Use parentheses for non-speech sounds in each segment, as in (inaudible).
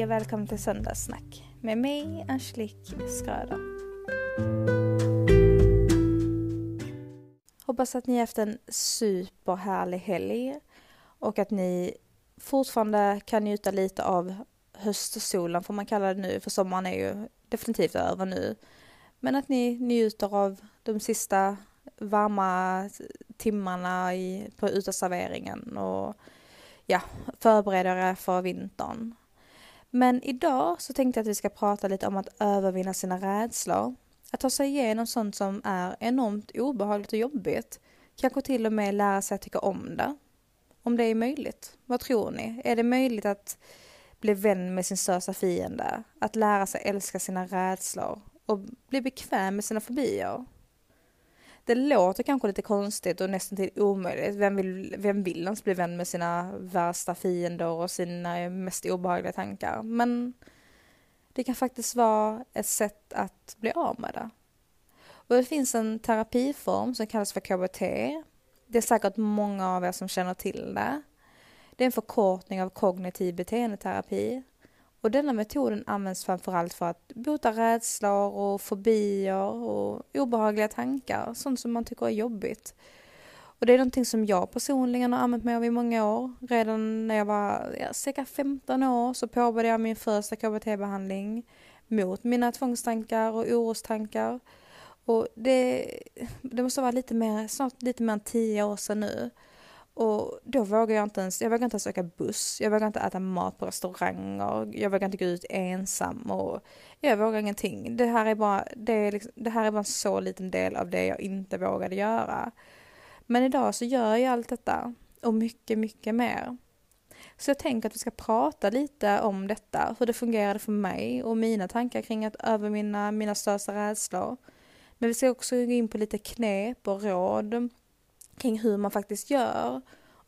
Hej och välkommen till Söndagssnack med mig Angelique Skara. Hoppas att ni har haft en superhärlig helg och att ni fortfarande kan njuta lite av höstsolen får man kalla det nu för sommaren är ju definitivt över nu. Men att ni njuter av de sista varma timmarna i, på uteserveringen och ja, förbereder er för vintern. Men idag så tänkte jag att vi ska prata lite om att övervinna sina rädslor. Att ta sig igenom sånt som är enormt obehagligt och jobbigt. Kanske till och med lära sig att tycka om det. Om det är möjligt. Vad tror ni? Är det möjligt att bli vän med sin största fiende? Att lära sig älska sina rädslor och bli bekväm med sina fobier? Det låter kanske lite konstigt och nästan till omöjligt. Vem vill, vem vill ens bli vän med sina värsta fiender och sina mest obehagliga tankar? Men det kan faktiskt vara ett sätt att bli av med det. Och det finns en terapiform som kallas för KBT. Det är säkert många av er som känner till det. Det är en förkortning av kognitiv beteendeterapi och denna metoden används framförallt för att bota rädslor och fobier och obehagliga tankar, sånt som man tycker är jobbigt. Och det är någonting som jag personligen har använt mig av i många år. Redan när jag var ja, cirka 15 år så påbörjade jag min första KBT-behandling mot mina tvångstankar och orostankar. Och det, det måste vara lite mer, snart lite mer än 10 år sedan nu. Och då vågar jag inte ens, jag vågar inte ens åka buss, jag vågar inte äta mat på restauranger, jag vågar inte gå ut ensam och jag vågar ingenting. Det här är bara, det, är liksom, det här är bara en så liten del av det jag inte vågade göra. Men idag så gör jag allt detta och mycket, mycket mer. Så jag tänker att vi ska prata lite om detta, hur det fungerade för mig och mina tankar kring att övervinna mina största rädslor. Men vi ska också gå in på lite knep och råd kring hur man faktiskt gör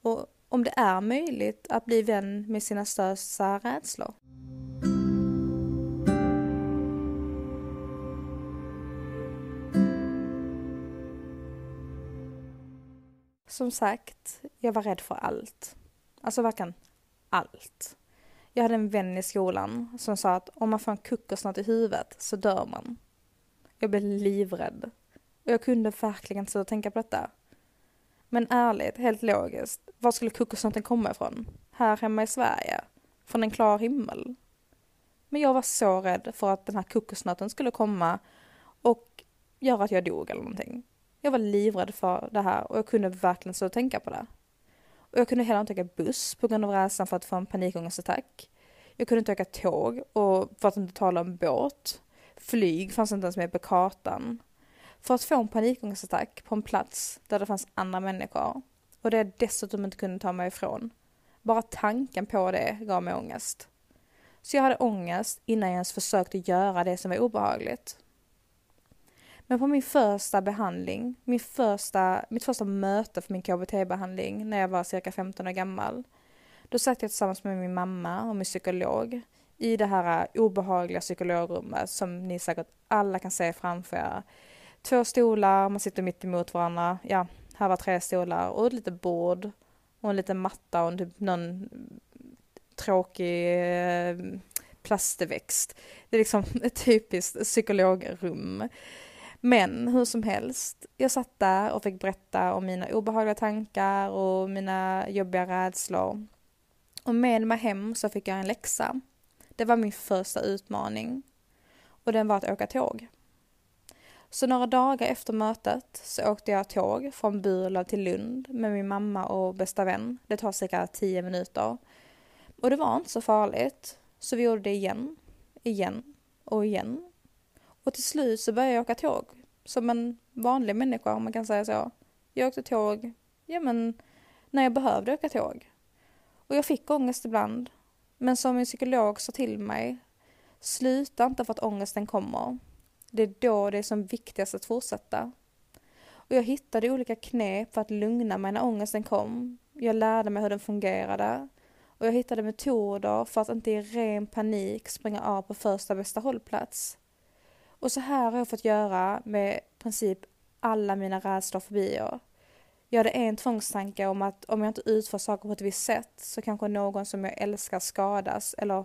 och om det är möjligt att bli vän med sina största rädslor. Som sagt, jag var rädd för allt. Alltså verkligen allt. Jag hade en vän i skolan som sa att om man får en kokosnöt i huvudet så dör man. Jag blev livrädd. Och jag kunde verkligen inte sluta tänka på detta. Men ärligt, helt logiskt, var skulle kokosnöten komma ifrån? Här hemma i Sverige? Från en klar himmel? Men jag var så rädd för att den här kokosnöten skulle komma och göra att jag dog eller någonting. Jag var livrädd för det här och jag kunde verkligen så tänka på det. Och jag kunde heller inte åka buss på grund av rädslan för att få en panikångestattack. Jag kunde inte åka tåg och för att inte tala om båt. Flyg fanns inte ens med på kartan för att få en panikångestattack på en plats där det fanns andra människor och det jag dessutom inte kunde ta mig ifrån. Bara tanken på det gav mig ångest. Så jag hade ångest innan jag ens försökte göra det som var obehagligt. Men på min första behandling, min första, mitt första möte för min KBT-behandling när jag var cirka 15 år gammal, då satt jag tillsammans med min mamma och min psykolog i det här obehagliga psykologrummet som ni säkert alla kan se framför er två stolar, man sitter mitt emot varandra. Ja, här var tre stolar och ett litet bord och en liten matta och typ någon tråkig eh, plastväxt. Det är liksom (laughs) ett typiskt psykologrum. Men hur som helst, jag satt där och fick berätta om mina obehagliga tankar och mina jobbiga rädslor. Och med mig hem så fick jag en läxa. Det var min första utmaning. Och den var att åka tåg. Så några dagar efter mötet så åkte jag tåg från Burlöv till Lund med min mamma och bästa vän. Det tar cirka tio minuter. Och det var inte så farligt. Så vi gjorde det igen, igen och igen. Och till slut så började jag åka tåg. Som en vanlig människa om man kan säga så. Jag åkte tåg, ja men när jag behövde åka tåg. Och jag fick ångest ibland. Men som min psykolog sa till mig, sluta inte för att ångesten kommer. Det är då det är som viktigast att fortsätta. Och jag hittade olika knep för att lugna mig när ångesten kom. Jag lärde mig hur den fungerade. Och jag hittade metoder för att inte i ren panik springa av på första bästa hållplats. Och så här har jag fått göra med princip alla mina rädslor och fobier. Jag hade en tvångstanke om att om jag inte utför saker på ett visst sätt så kanske någon som jag älskar skadas eller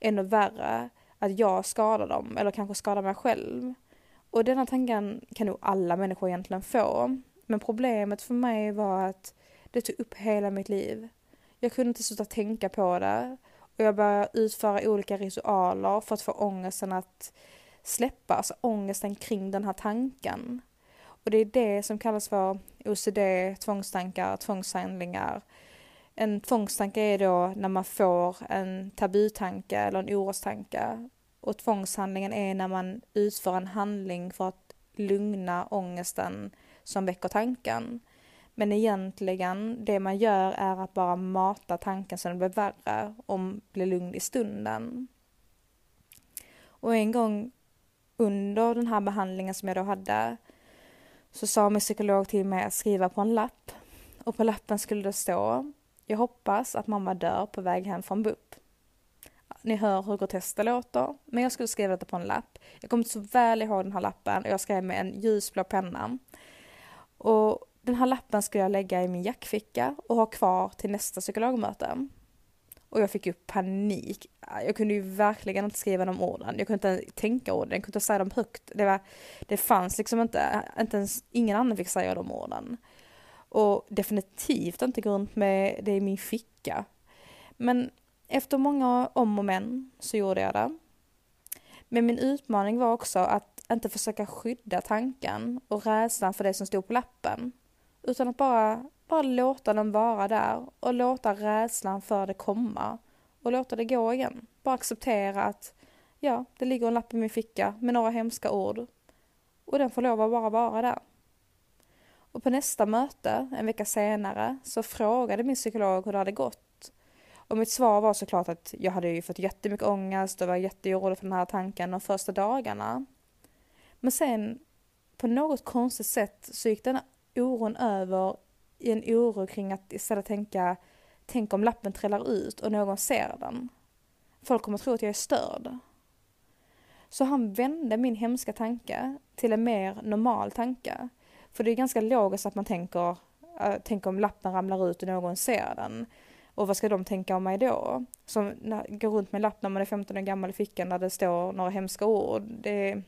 ännu värre att jag skadar dem eller kanske skadar mig själv. Och denna tanken kan nog alla människor egentligen få. Men problemet för mig var att det tog upp hela mitt liv. Jag kunde inte sluta tänka på det och jag började utföra olika ritualer för att få ångesten att släppa, alltså ångesten kring den här tanken. Och det är det som kallas för OCD, tvångstankar, tvångshandlingar. En tvångstanke är då när man får en tabutanke eller en orostanke. Och tvångshandlingen är när man utför en handling för att lugna ångesten som väcker tanken. Men egentligen, det man gör är att bara mata tanken så den blir värre och blir lugn i stunden. Och en gång under den här behandlingen som jag då hade så sa min psykolog till mig att skriva på en lapp. Och på lappen skulle det stå jag hoppas att mamma dör på väg hem från BUP. Ni hör hur groteskt det låter, men jag skulle skriva detta på en lapp. Jag kommer inte så väl ihåg den här lappen och jag skrev med en ljusblå penna. Och den här lappen skulle jag lägga i min jackficka och ha kvar till nästa psykologmöte. Och jag fick ju panik. Jag kunde ju verkligen inte skriva de orden. Jag kunde inte tänka orden, jag kunde inte säga dem högt. Det, var, det fanns liksom inte, inte ens, ingen annan fick säga de orden. Och definitivt inte gå runt med det i min ficka. Men efter många om och men så gjorde jag det. Men min utmaning var också att inte försöka skydda tanken och rädslan för det som stod på lappen. Utan att bara, bara låta den vara där och låta rädslan för det komma och låta det gå igen. Bara acceptera att ja, det ligger en lapp i min ficka med några hemska ord och den får lov att bara vara där. Och på nästa möte, en vecka senare, så frågade min psykolog hur det hade gått. Och mitt svar var såklart att jag hade ju fått jättemycket ångest och var jätteorolig för den här tanken de första dagarna. Men sen, på något konstigt sätt, så gick den oron över i en oro kring att istället tänka Tänk om lappen trillar ut och någon ser den. Folk kommer tro att jag är störd. Så han vände min hemska tanke till en mer normal tanke. För det är ganska logiskt att man tänker, eh, äh, tänk om lappen ramlar ut och någon ser den. Och vad ska de tänka om mig då? Som går runt med en lapp när man är 15 år gammal i fickan där det står några hemska ord. Det,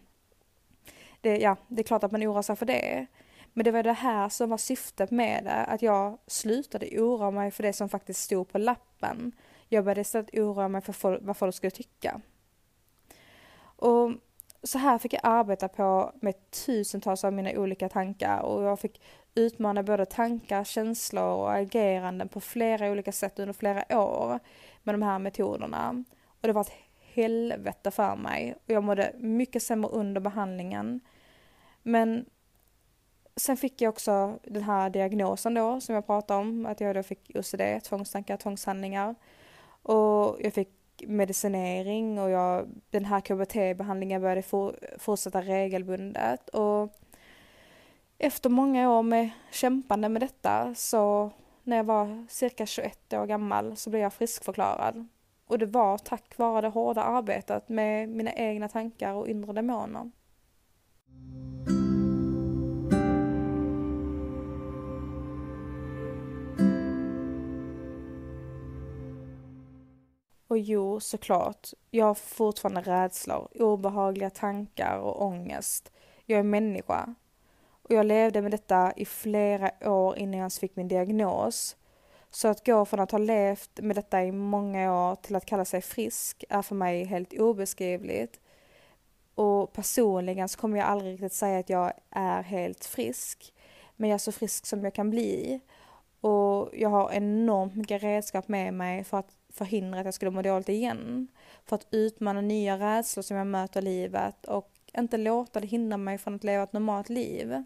det, ja, det är klart att man oroar sig för det. Men det var det här som var syftet med det, att jag slutade oroa mig för det som faktiskt stod på lappen. Jag började istället oroa mig för vad folk skulle tycka. Och så här fick jag arbeta på med tusentals av mina olika tankar och jag fick utmana både tankar, känslor och ageranden på flera olika sätt under flera år med de här metoderna. Och det var ett helvete för mig och jag mådde mycket sämre under behandlingen. Men sen fick jag också den här diagnosen då som jag pratade om, att jag då fick OCD, tvångstankar, tvångshandlingar. Och jag fick medicinering och jag, den här KBT-behandlingen började for, fortsätta regelbundet. Och efter många år med kämpande med detta så när jag var cirka 21 år gammal så blev jag friskförklarad. Och det var tack vare det hårda arbetet med mina egna tankar och inre demoner. Och jo, såklart, jag har fortfarande rädslor, obehagliga tankar och ångest. Jag är människa. Och jag levde med detta i flera år innan jag ens fick min diagnos. Så att gå från att ha levt med detta i många år till att kalla sig frisk är för mig helt obeskrivligt. Och personligen så kommer jag aldrig riktigt säga att jag är helt frisk. Men jag är så frisk som jag kan bli. Och jag har enormt mycket redskap med mig för att förhindra att jag skulle må dåligt igen. För att utmana nya rädslor som jag möter i livet och inte låta det hindra mig från att leva ett normalt liv.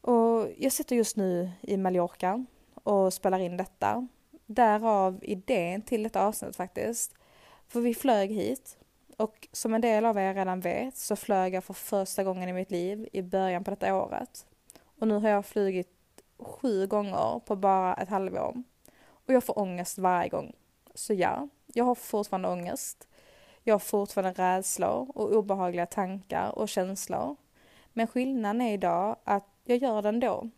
Och jag sitter just nu i Mallorca och spelar in detta. Därav idén till detta avsnitt faktiskt. För vi flög hit och som en del av er redan vet så flög jag för första gången i mitt liv i början på detta året. Och nu har jag flugit sju gånger på bara ett halvår. Och jag får ångest varje gång. Så ja, jag har fortfarande ångest. Jag har fortfarande rädslor och obehagliga tankar och känslor. Men skillnaden är idag att jag gör det ändå.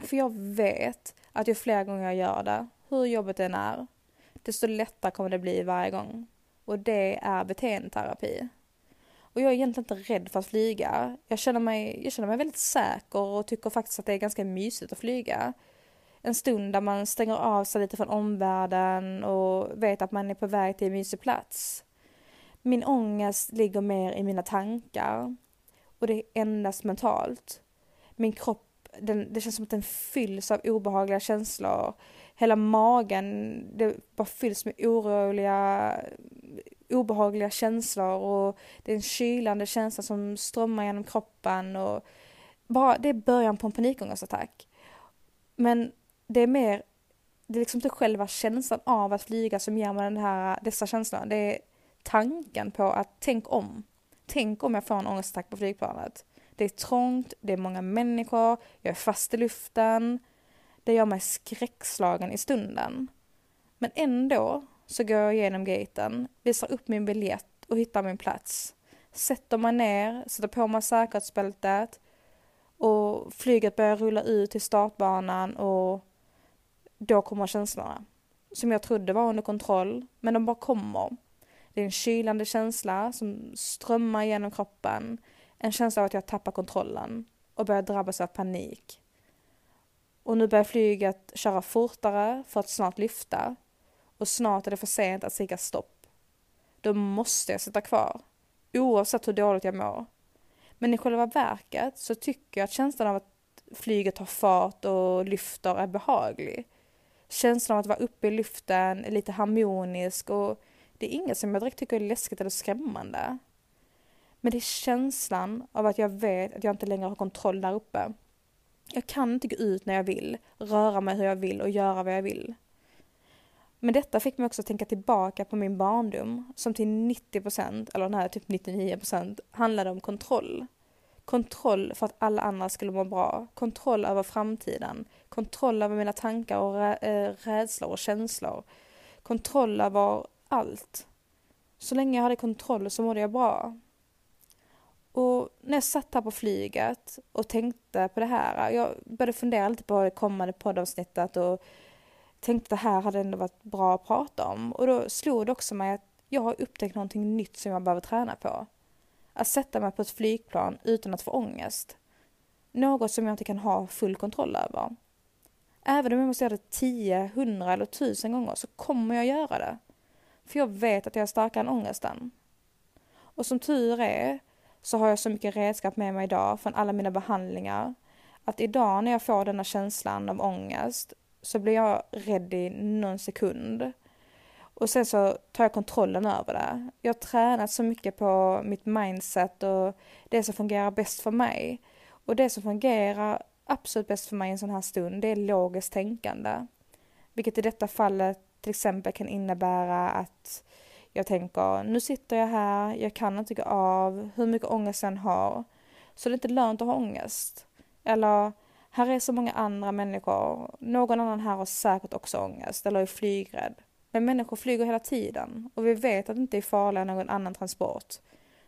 För jag vet att ju fler gånger jag gör det, hur jobbet än är, desto lättare kommer det bli varje gång. Och det är beteendeterapi. Och jag är egentligen inte rädd för att flyga. Jag känner, mig, jag känner mig väldigt säker och tycker faktiskt att det är ganska mysigt att flyga. En stund där man stänger av sig lite från omvärlden och vet att man är på väg till en mysig plats. Min ångest ligger mer i mina tankar och det är endast mentalt. Min kropp, den, det känns som att den fylls av obehagliga känslor. Hela magen, det bara fylls med oroliga, obehagliga känslor och det är en kylande känsla som strömmar genom kroppen och bara, det är början på en panikångestattack. Men det är mer, det är liksom inte själva känslan av att flyga som ger mig den här, dessa känslorna. Det är tanken på att tänk om. Tänk om jag får en ångestattack på flygplanet. Det är trångt, det är många människor, jag är fast i luften. Det gör mig skräckslagen i stunden. Men ändå så går jag igenom gaten, visar upp min biljett och hittar min plats. Sätter mig ner, sätter på mig säkerhetsbältet och flyget börjar rulla ut till startbanan och då kommer känslorna. Som jag trodde var under kontroll, men de bara kommer. Det är en kylande känsla som strömmar genom kroppen. En känsla av att jag tappar kontrollen och börjar drabbas av panik. Och nu börjar flyget köra fortare för att snart lyfta. Och snart är det för sent att säga stopp. Då måste jag sitta kvar. Oavsett hur dåligt jag mår. Men i själva verket så tycker jag att känslan av att flyget tar fart och lyfter är behaglig. Känslan av att vara uppe i luften är lite harmonisk och det är inget som jag direkt tycker är läskigt eller skrämmande. Men det är känslan av att jag vet att jag inte längre har kontroll där uppe. Jag kan inte gå ut när jag vill, röra mig hur jag vill och göra vad jag vill. Men detta fick mig också att tänka tillbaka på min barndom som till 90% eller nej, typ 99% handlade om kontroll. Kontroll för att alla andra skulle må bra, kontroll över framtiden, kontroll över mina tankar och rä eh, rädslor och känslor, kontroll över allt. Så länge jag hade kontroll så mådde jag bra. Och när jag satt här på flyget och tänkte på det här, jag började fundera lite på det kommande poddavsnittet och tänkte att det här hade ändå varit bra att prata om. Och då slog det också mig att jag har upptäckt någonting nytt som jag behöver träna på. Att sätta mig på ett flygplan utan att få ångest. Något som jag inte kan ha full kontroll över. Även om jag måste göra det 10, 100 eller 1000 gånger så kommer jag göra det. För jag vet att jag är starkare än ångesten. Och som tur är så har jag så mycket redskap med mig idag från alla mina behandlingar att idag när jag får denna känslan av ångest så blir jag rädd i någon sekund. Och sen så tar jag kontrollen över det. Jag har tränat så mycket på mitt mindset och det som fungerar bäst för mig. Och det som fungerar absolut bäst för mig i en sån här stund, det är logiskt tänkande. Vilket i detta fallet till exempel kan innebära att jag tänker, nu sitter jag här, jag kan inte gå av, hur mycket ångest jag än har. Så det är inte lönt att ha ångest. Eller, här är så många andra människor, någon annan här har säkert också ångest eller är flygrädd. Men människor flyger hela tiden och vi vet att det inte är farligare än någon annan transport.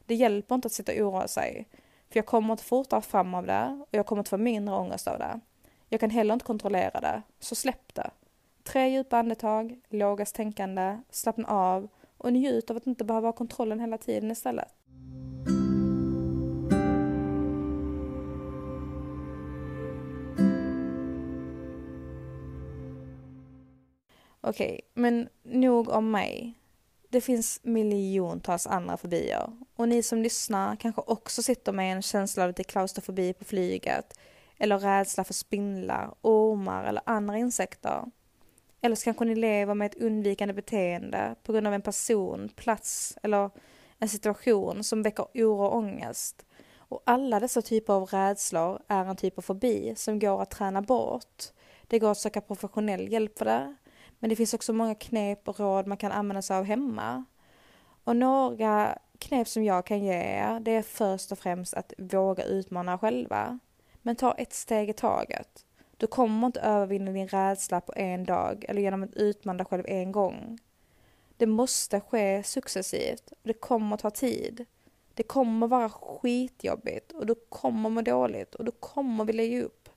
Det hjälper inte att sitta och oroa sig. För jag kommer inte fortare fram av det och jag kommer inte få mindre ångest av det. Jag kan heller inte kontrollera det, så släpp det. Tre djupa andetag, lågast tänkande, slappna av och njut av att inte behöva ha kontrollen hela tiden istället. Okej, okay, men nog om mig. Det finns miljontals andra fobier och ni som lyssnar kanske också sitter med en känsla av lite klaustrofobi på flyget eller rädsla för spindlar, ormar eller andra insekter. Eller så kanske ni lever med ett undvikande beteende på grund av en person, plats eller en situation som väcker oro och ångest. Och alla dessa typer av rädslor är en typ av fobi som går att träna bort. Det går att söka professionell hjälp för det. Men det finns också många knep och råd man kan använda sig av hemma. Och några knep som jag kan ge er, det är först och främst att våga utmana själva. Men ta ett steg i taget. Du kommer inte övervinna din rädsla på en dag eller genom att utmana dig själv en gång. Det måste ske successivt och det kommer ta tid. Det kommer vara skitjobbigt och du kommer må dåligt och du kommer vilja ge upp.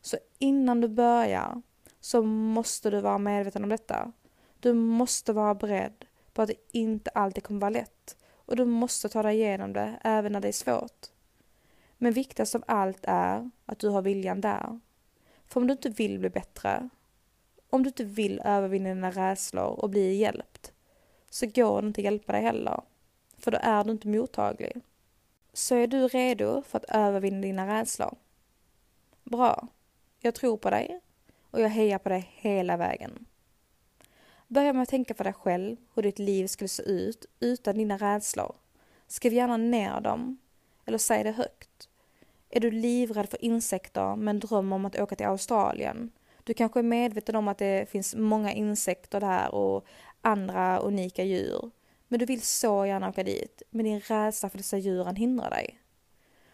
Så innan du börjar så måste du vara medveten om detta. Du måste vara beredd på att det inte alltid kommer vara lätt och du måste ta dig igenom det även när det är svårt. Men viktigast av allt är att du har viljan där. För om du inte vill bli bättre, om du inte vill övervinna dina rädslor och bli hjälpt, så går det inte att hjälpa dig heller. För då är du inte mottaglig. Så är du redo för att övervinna dina rädslor? Bra. Jag tror på dig och jag hejar på dig hela vägen. Börja med att tänka på dig själv, hur ditt liv skulle se ut utan dina rädslor. Skriv gärna ner dem, eller säg det högt. Är du livrädd för insekter men drömmer om att åka till Australien? Du kanske är medveten om att det finns många insekter där och andra unika djur. Men du vill så gärna åka dit, men din rädsla för dessa djuren hindrar dig.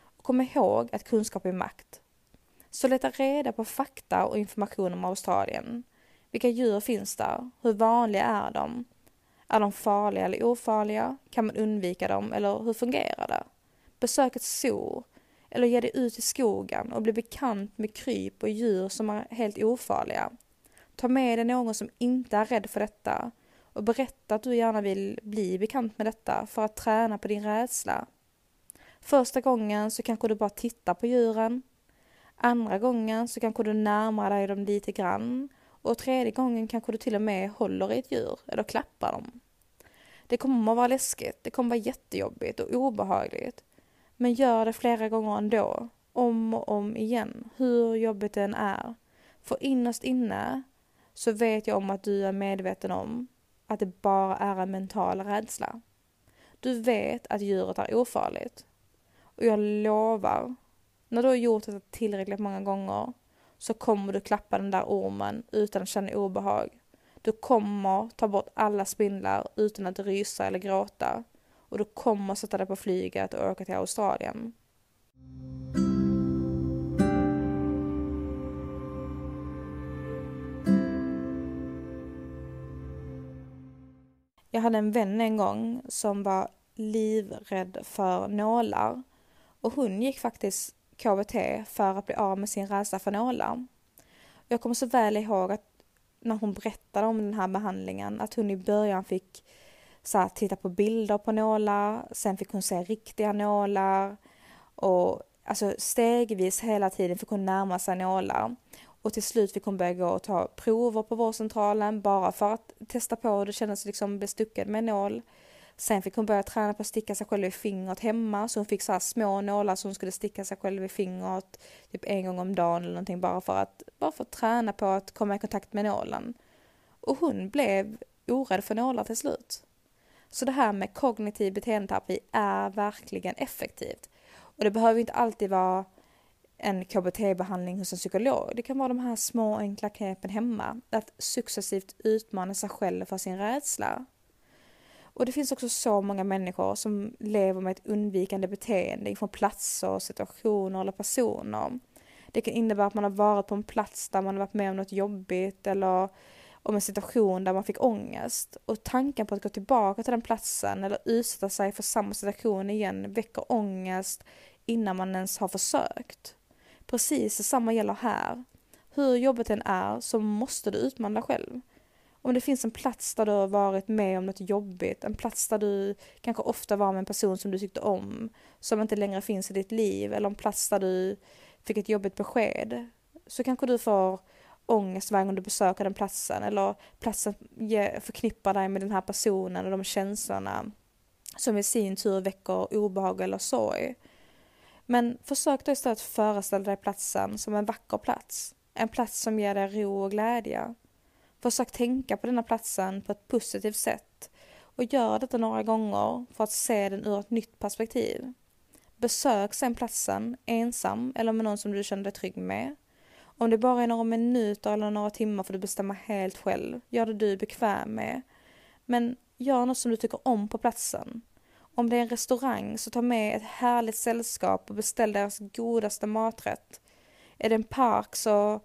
Och kom ihåg att kunskap är makt. Så leta reda på fakta och information om Australien. Vilka djur finns där? Hur vanliga är de? Är de farliga eller ofarliga? Kan man undvika dem eller hur fungerar det? Besök ett zoo eller ge dig ut i skogen och bli bekant med kryp och djur som är helt ofarliga. Ta med dig någon som inte är rädd för detta och berätta att du gärna vill bli bekant med detta för att träna på din rädsla. Första gången så kanske du bara tittar på djuren. Andra gången så kanske du närmar dig dem lite grann och tredje gången kanske du till och med håller i ett djur eller klappar dem. Det kommer att vara läskigt, det kommer att vara jättejobbigt och obehagligt. Men gör det flera gånger ändå, om och om igen, hur jobbigt det än är. För innerst inne så vet jag om att du är medveten om att det bara är en mental rädsla. Du vet att djuret är ofarligt. Och jag lovar, när du har gjort det tillräckligt många gånger så kommer du klappa den där ormen utan att känna obehag. Du kommer ta bort alla spindlar utan att rysa eller gråta. Och du kommer sätta dig på flyget och åka till Australien. Jag hade en vän en gång som var livrädd för nålar. Och hon gick faktiskt KBT för att bli av med sin rädsla för nålar. Jag kommer så väl ihåg att när hon berättade om den här behandlingen att hon i början fick så här, titta på bilder på nålar, sen fick hon se riktiga nålar och alltså stegvis hela tiden fick hon närma sig nålar. Och till slut fick hon börja gå och ta prover på vårdcentralen bara för att testa på hur det kändes liksom bestuckad med nål. Sen fick hon börja träna på att sticka sig själv i fingret hemma så hon fick så här små nålar som hon skulle sticka sig själv i fingret typ en gång om dagen eller någonting bara för att, bara för att träna på att komma i kontakt med nålen. Och hon blev orädd för nålar till slut. Så det här med kognitiv beteendeterapi är verkligen effektivt. Och det behöver inte alltid vara en KBT-behandling hos en psykolog. Det kan vara de här små enkla knepen hemma. Att successivt utmana sig själv för sin rädsla. Och det finns också så många människor som lever med ett undvikande beteende från platser, situationer eller personer. Det kan innebära att man har varit på en plats där man har varit med om något jobbigt eller om en situation där man fick ångest. Och tanken på att gå tillbaka till den platsen eller utsätta sig för samma situation igen väcker ångest innan man ens har försökt. Precis detsamma gäller här. Hur jobbigt än är så måste du utmana dig själv. Om det finns en plats där du har varit med om något jobbigt, en plats där du kanske ofta var med en person som du tyckte om, som inte längre finns i ditt liv, eller en plats där du fick ett jobbigt besked, så kanske du får ångest varje gång du besöker den platsen, eller platsen förknippar dig med den här personen och de känslorna som i sin tur väcker obehag eller sorg. Men försök då istället föreställa dig platsen som en vacker plats. En plats som ger dig ro och glädje. Försök tänka på denna platsen på ett positivt sätt och gör detta några gånger för att se den ur ett nytt perspektiv. Besök sen platsen ensam eller med någon som du känner dig trygg med. Om det bara är några minuter eller några timmar får du bestämma helt själv. Gör det du är bekväm med. Men gör något som du tycker om på platsen. Om det är en restaurang så ta med ett härligt sällskap och beställ deras godaste maträtt. Är det en park så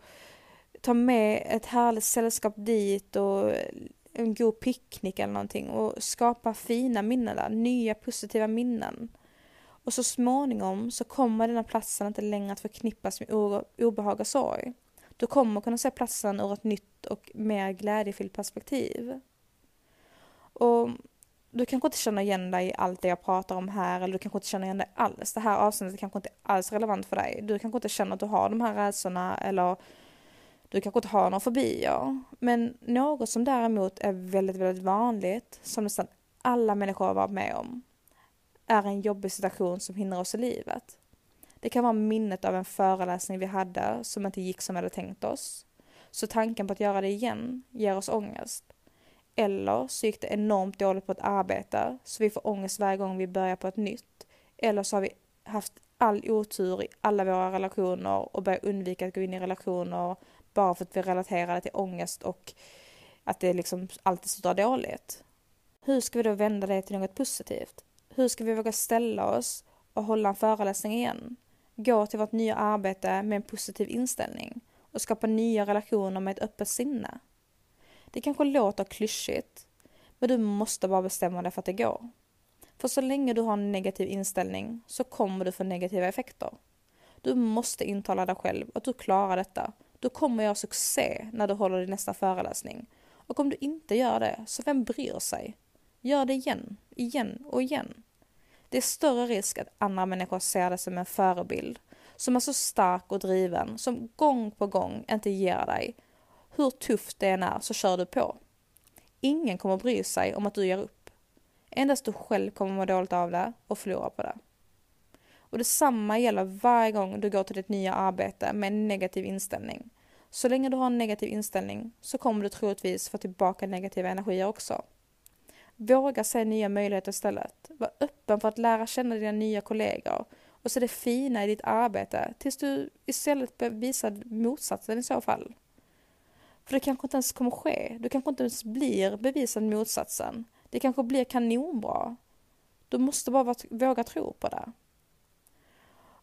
ta med ett härligt sällskap dit och en god picknick eller någonting och skapa fina minnen där, nya positiva minnen. Och så småningom så kommer denna platsen inte längre att förknippas med obehag och sorg. Du kommer kunna se platsen ur ett nytt och mer glädjefyllt perspektiv. Och du kanske inte känner igen dig i allt det jag pratar om här eller du kanske inte känner igen dig alls. Det här avsnittet kanske inte alls är relevant för dig. Du kanske inte känner att du har de här rädslorna eller du kanske inte har några fobier. Men något som däremot är väldigt, väldigt vanligt, som nästan alla människor har varit med om, är en jobbig situation som hindrar oss i livet. Det kan vara minnet av en föreläsning vi hade som inte gick som vi hade tänkt oss. Så tanken på att göra det igen ger oss ångest. Eller så gick det enormt dåligt på ett arbete så vi får ångest varje gång vi börjar på ett nytt. Eller så har vi haft all otur i alla våra relationer och börjat undvika att gå in i relationer bara för att vi relaterar det till ångest och att det liksom alltid slutar dåligt. Hur ska vi då vända det till något positivt? Hur ska vi våga ställa oss och hålla en föreläsning igen? Gå till vårt nya arbete med en positiv inställning och skapa nya relationer med ett öppet sinne. Det kanske låter klyschigt, men du måste bara bestämma dig för att det går. För så länge du har en negativ inställning så kommer du få negativa effekter. Du måste intala dig själv att du klarar detta. Då kommer jag göra succé när du håller din nästa föreläsning. Och om du inte gör det, så vem bryr sig? Gör det igen, igen och igen. Det är större risk att andra människor ser dig som en förebild, som är så stark och driven, som gång på gång inte ger dig. Hur tufft det än är så kör du på. Ingen kommer bry sig om att du ger upp. Endast du själv kommer må dåligt av det och förlora på det. Och detsamma gäller varje gång du går till ditt nya arbete med en negativ inställning. Så länge du har en negativ inställning så kommer du troligtvis få tillbaka negativa energier också. Våga se nya möjligheter istället. Var öppen för att lära känna dina nya kollegor och se det fina i ditt arbete tills du istället visar motsatsen i så fall. För det kanske inte ens kommer ske. Du kanske inte ens blir bevisad motsatsen. Det kanske blir kanonbra. Du måste bara våga tro på det.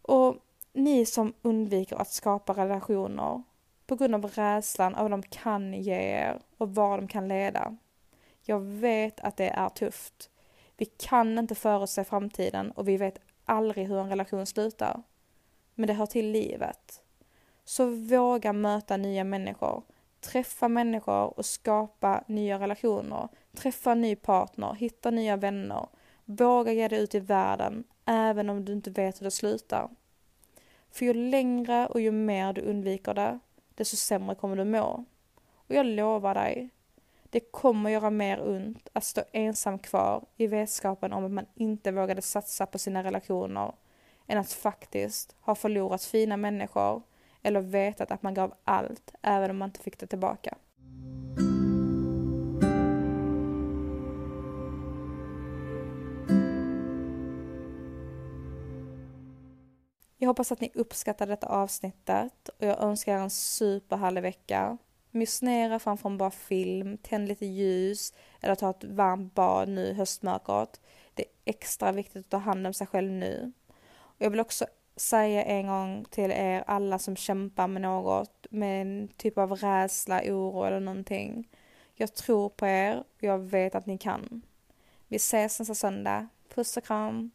Och ni som undviker att skapa relationer på grund av rädslan av vad de kan ge er och var de kan leda. Jag vet att det är tufft. Vi kan inte förutse framtiden och vi vet aldrig hur en relation slutar. Men det hör till livet. Så våga möta nya människor. Träffa människor och skapa nya relationer. Träffa en ny partner, hitta nya vänner. Våga ge dig ut i världen, även om du inte vet hur det slutar. För ju längre och ju mer du undviker det, desto sämre kommer du må. Och jag lovar dig, det kommer göra mer ont att stå ensam kvar i vetskapen om att man inte vågade satsa på sina relationer än att faktiskt ha förlorat fina människor eller vetat att man gav allt även om man inte fick det tillbaka. Jag hoppas att ni uppskattar detta avsnittet och jag önskar er en superhärlig vecka. Mysnera framför en bra film, tänd lite ljus eller ta ett varmt bad nu i höstmörkret. Det är extra viktigt att ta hand om sig själv nu. Och jag vill också säga en gång till er alla som kämpar med något, med en typ av rädsla, oro eller någonting. Jag tror på er och jag vet att ni kan. Vi ses nästa söndag. Puss och kram!